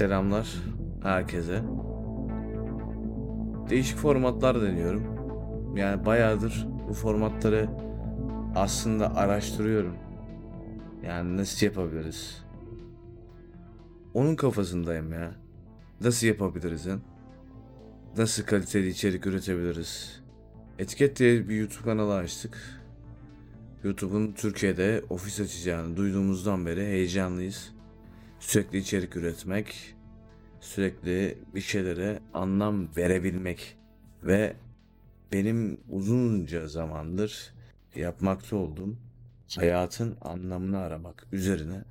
Selamlar herkese. Değişik formatlar deniyorum. Yani bayağıdır bu formatları aslında araştırıyorum. Yani nasıl yapabiliriz? Onun kafasındayım ya. Nasıl yapabiliriz? Nasıl kaliteli içerik üretebiliriz? Etiket diye bir YouTube kanalı açtık. YouTube'un Türkiye'de ofis açacağını duyduğumuzdan beri heyecanlıyız. Sürekli içerik üretmek, sürekli bir şeylere anlam verebilmek ve benim uzunca zamandır yapmakta olduğum hayatın anlamını aramak üzerine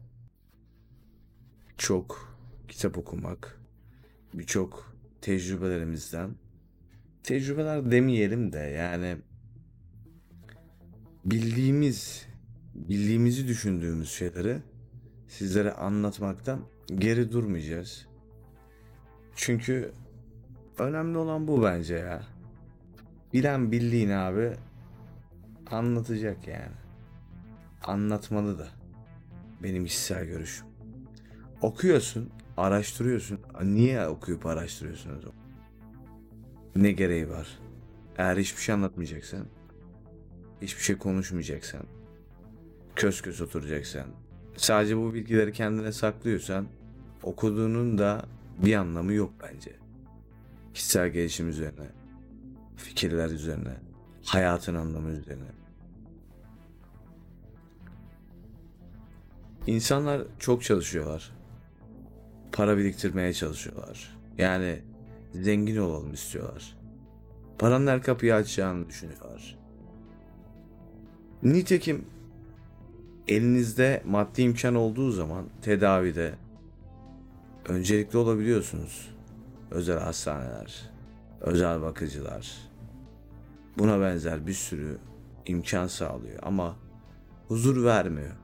çok kitap okumak, birçok tecrübelerimizden tecrübeler demeyelim de yani bildiğimiz bildiğimizi düşündüğümüz şeyleri sizlere anlatmaktan geri durmayacağız. Çünkü önemli olan bu bence ya. Bilen bildiğini abi anlatacak yani. Anlatmalı da. Benim kişisel görüşüm. Okuyorsun, araştırıyorsun. Niye okuyup araştırıyorsunuz? Ne gereği var? Eğer hiçbir şey anlatmayacaksan, hiçbir şey konuşmayacaksan, köz köz oturacaksan, sadece bu bilgileri kendine saklıyorsan, okuduğunun da bir anlamı yok bence. Kişisel gelişim üzerine, fikirler üzerine, hayatın anlamı üzerine. İnsanlar çok çalışıyorlar. Para biriktirmeye çalışıyorlar. Yani zengin olalım istiyorlar. Paranın her kapıyı açacağını düşünüyorlar. Nitekim elinizde maddi imkan olduğu zaman tedavide öncelikli olabiliyorsunuz. Özel hastaneler, özel bakıcılar. Buna benzer bir sürü imkan sağlıyor ama huzur vermiyor.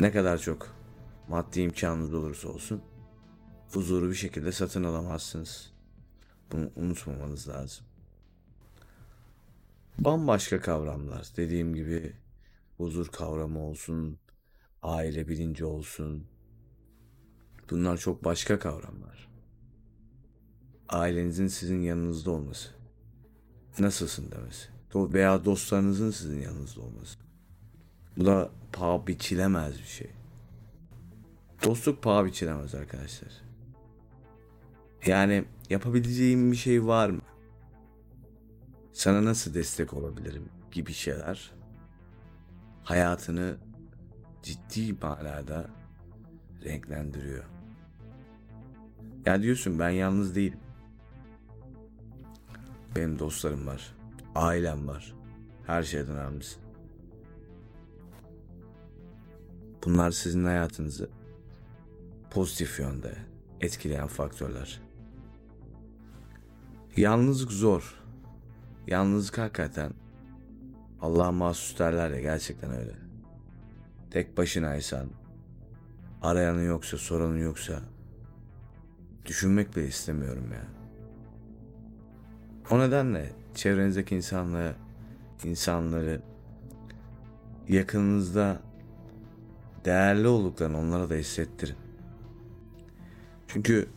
Ne kadar çok maddi imkanınız olursa olsun huzuru bir şekilde satın alamazsınız. Bunu unutmamanız lazım. Bambaşka kavramlar. Dediğim gibi huzur kavramı olsun, aile bilinci olsun. Bunlar çok başka kavramlar. Ailenizin sizin yanınızda olması. Nasılsın demesi. Veya dostlarınızın sizin yanınızda olması. Bu da paha biçilemez bir şey. Dostluk paha biçilemez arkadaşlar. Yani yapabileceğim bir şey var mı? Sana nasıl destek olabilirim gibi şeyler hayatını ciddi manada renklendiriyor. Ya diyorsun ben yalnız değilim. Benim dostlarım var. Ailem var. Her şeyden önemlisi. Bunlar sizin hayatınızı pozitif yönde etkileyen faktörler. Yalnızlık zor. Yalnızlık hakikaten Allah'a mahsus derler ya gerçekten öyle. Tek başınaysan, arayanın yoksa, soranın yoksa düşünmek bile istemiyorum ya. O nedenle çevrenizdeki insanla insanları yakınınızda değerli olduklarını onlara da hissettirin. Çünkü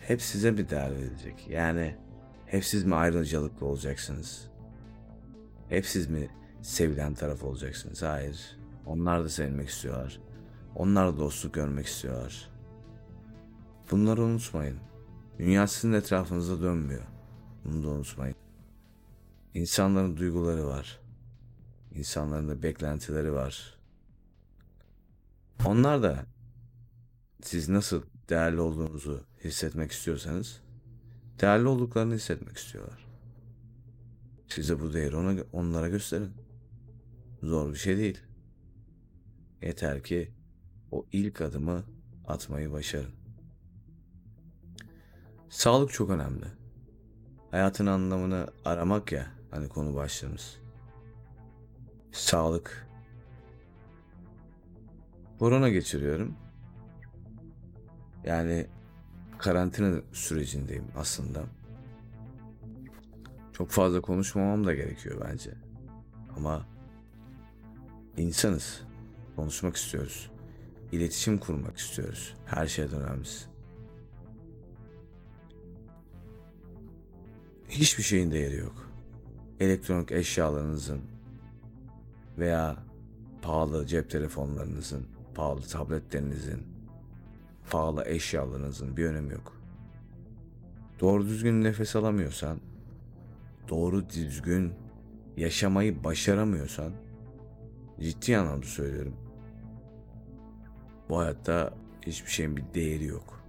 hep size bir değer verilecek. Yani hep siz mi ayrıcalıklı olacaksınız? Hep siz mi sevilen taraf olacaksınız? Hayır. Onlar da sevilmek istiyorlar. Onlar da dostluk görmek istiyorlar. Bunları unutmayın. Dünya sizin etrafınızda dönmüyor. Bunu da unutmayın. İnsanların duyguları var. İnsanların da beklentileri var. Onlar da siz nasıl değerli olduğunuzu hissetmek istiyorsanız değerli olduklarını hissetmek istiyorlar. Size bu değeri ona, onlara gösterin. Zor bir şey değil. Yeter ki o ilk adımı atmayı başarın. Sağlık çok önemli. Hayatın anlamını aramak ya hani konu başlığımız. Sağlık. Korona geçiriyorum. Yani karantina sürecindeyim aslında. Çok fazla konuşmamam da gerekiyor bence. Ama İnsanız. Konuşmak istiyoruz. İletişim kurmak istiyoruz. Her şeyden önemlisi. Hiçbir şeyin değeri yok. Elektronik eşyalarınızın veya pahalı cep telefonlarınızın, pahalı tabletlerinizin, pahalı eşyalarınızın bir önemi yok. Doğru düzgün nefes alamıyorsan, doğru düzgün yaşamayı başaramıyorsan ciddi anlamda söylüyorum. Bu hayatta hiçbir şeyin bir değeri yok.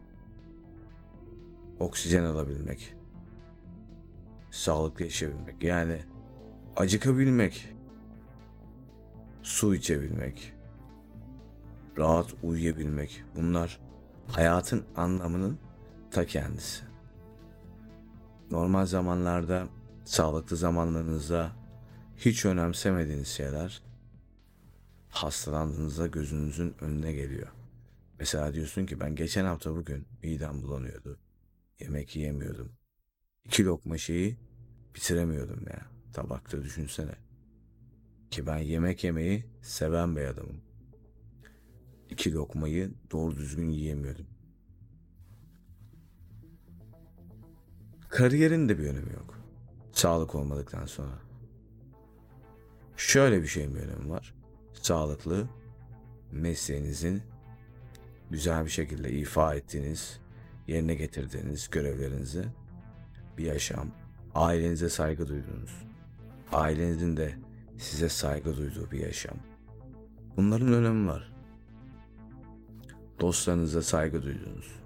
Oksijen alabilmek, sağlıklı yaşayabilmek, yani acıkabilmek, su içebilmek, rahat uyuyabilmek bunlar hayatın anlamının ta kendisi. Normal zamanlarda, sağlıklı zamanlarınızda hiç önemsemediğiniz şeyler hastalandığınızda gözünüzün önüne geliyor. Mesela diyorsun ki ben geçen hafta bugün midem bulanıyordu. Yemek yiyemiyordum. İki lokma şeyi bitiremiyordum ya. Tabakta düşünsene. Ki ben yemek yemeyi seven bir adamım. İki lokmayı doğru düzgün yiyemiyordum. Kariyerin de bir önemi yok. Sağlık olmadıktan sonra. Şöyle bir şeyin bir önemi var. Sağlıklı, mesleğinizin güzel bir şekilde ifa ettiğiniz, yerine getirdiğiniz görevlerinizi bir yaşam, ailenize saygı duyduğunuz, ailenizin de size saygı duyduğu bir yaşam. Bunların önemi var. Dostlarınıza saygı duyduğunuz,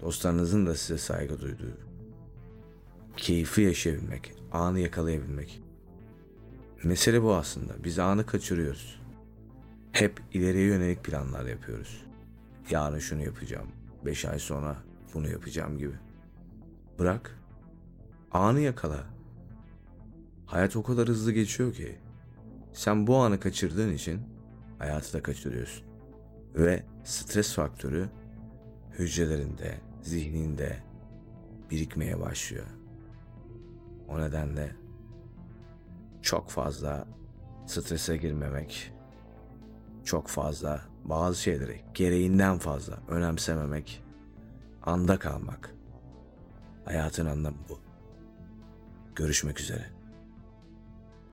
dostlarınızın da size saygı duyduğu, keyfi yaşayabilmek, anı yakalayabilmek. Mesele bu aslında. Biz anı kaçırıyoruz. Hep ileriye yönelik planlar yapıyoruz. Yarın şunu yapacağım, beş ay sonra bunu yapacağım gibi. Bırak, anı yakala. Hayat o kadar hızlı geçiyor ki sen bu anı kaçırdığın için hayatı da kaçırıyorsun. Ve stres faktörü hücrelerinde, zihninde birikmeye başlıyor. O nedenle çok fazla strese girmemek, çok fazla bazı şeyleri gereğinden fazla önemsememek, anda kalmak. Hayatın anlamı bu. Görüşmek üzere.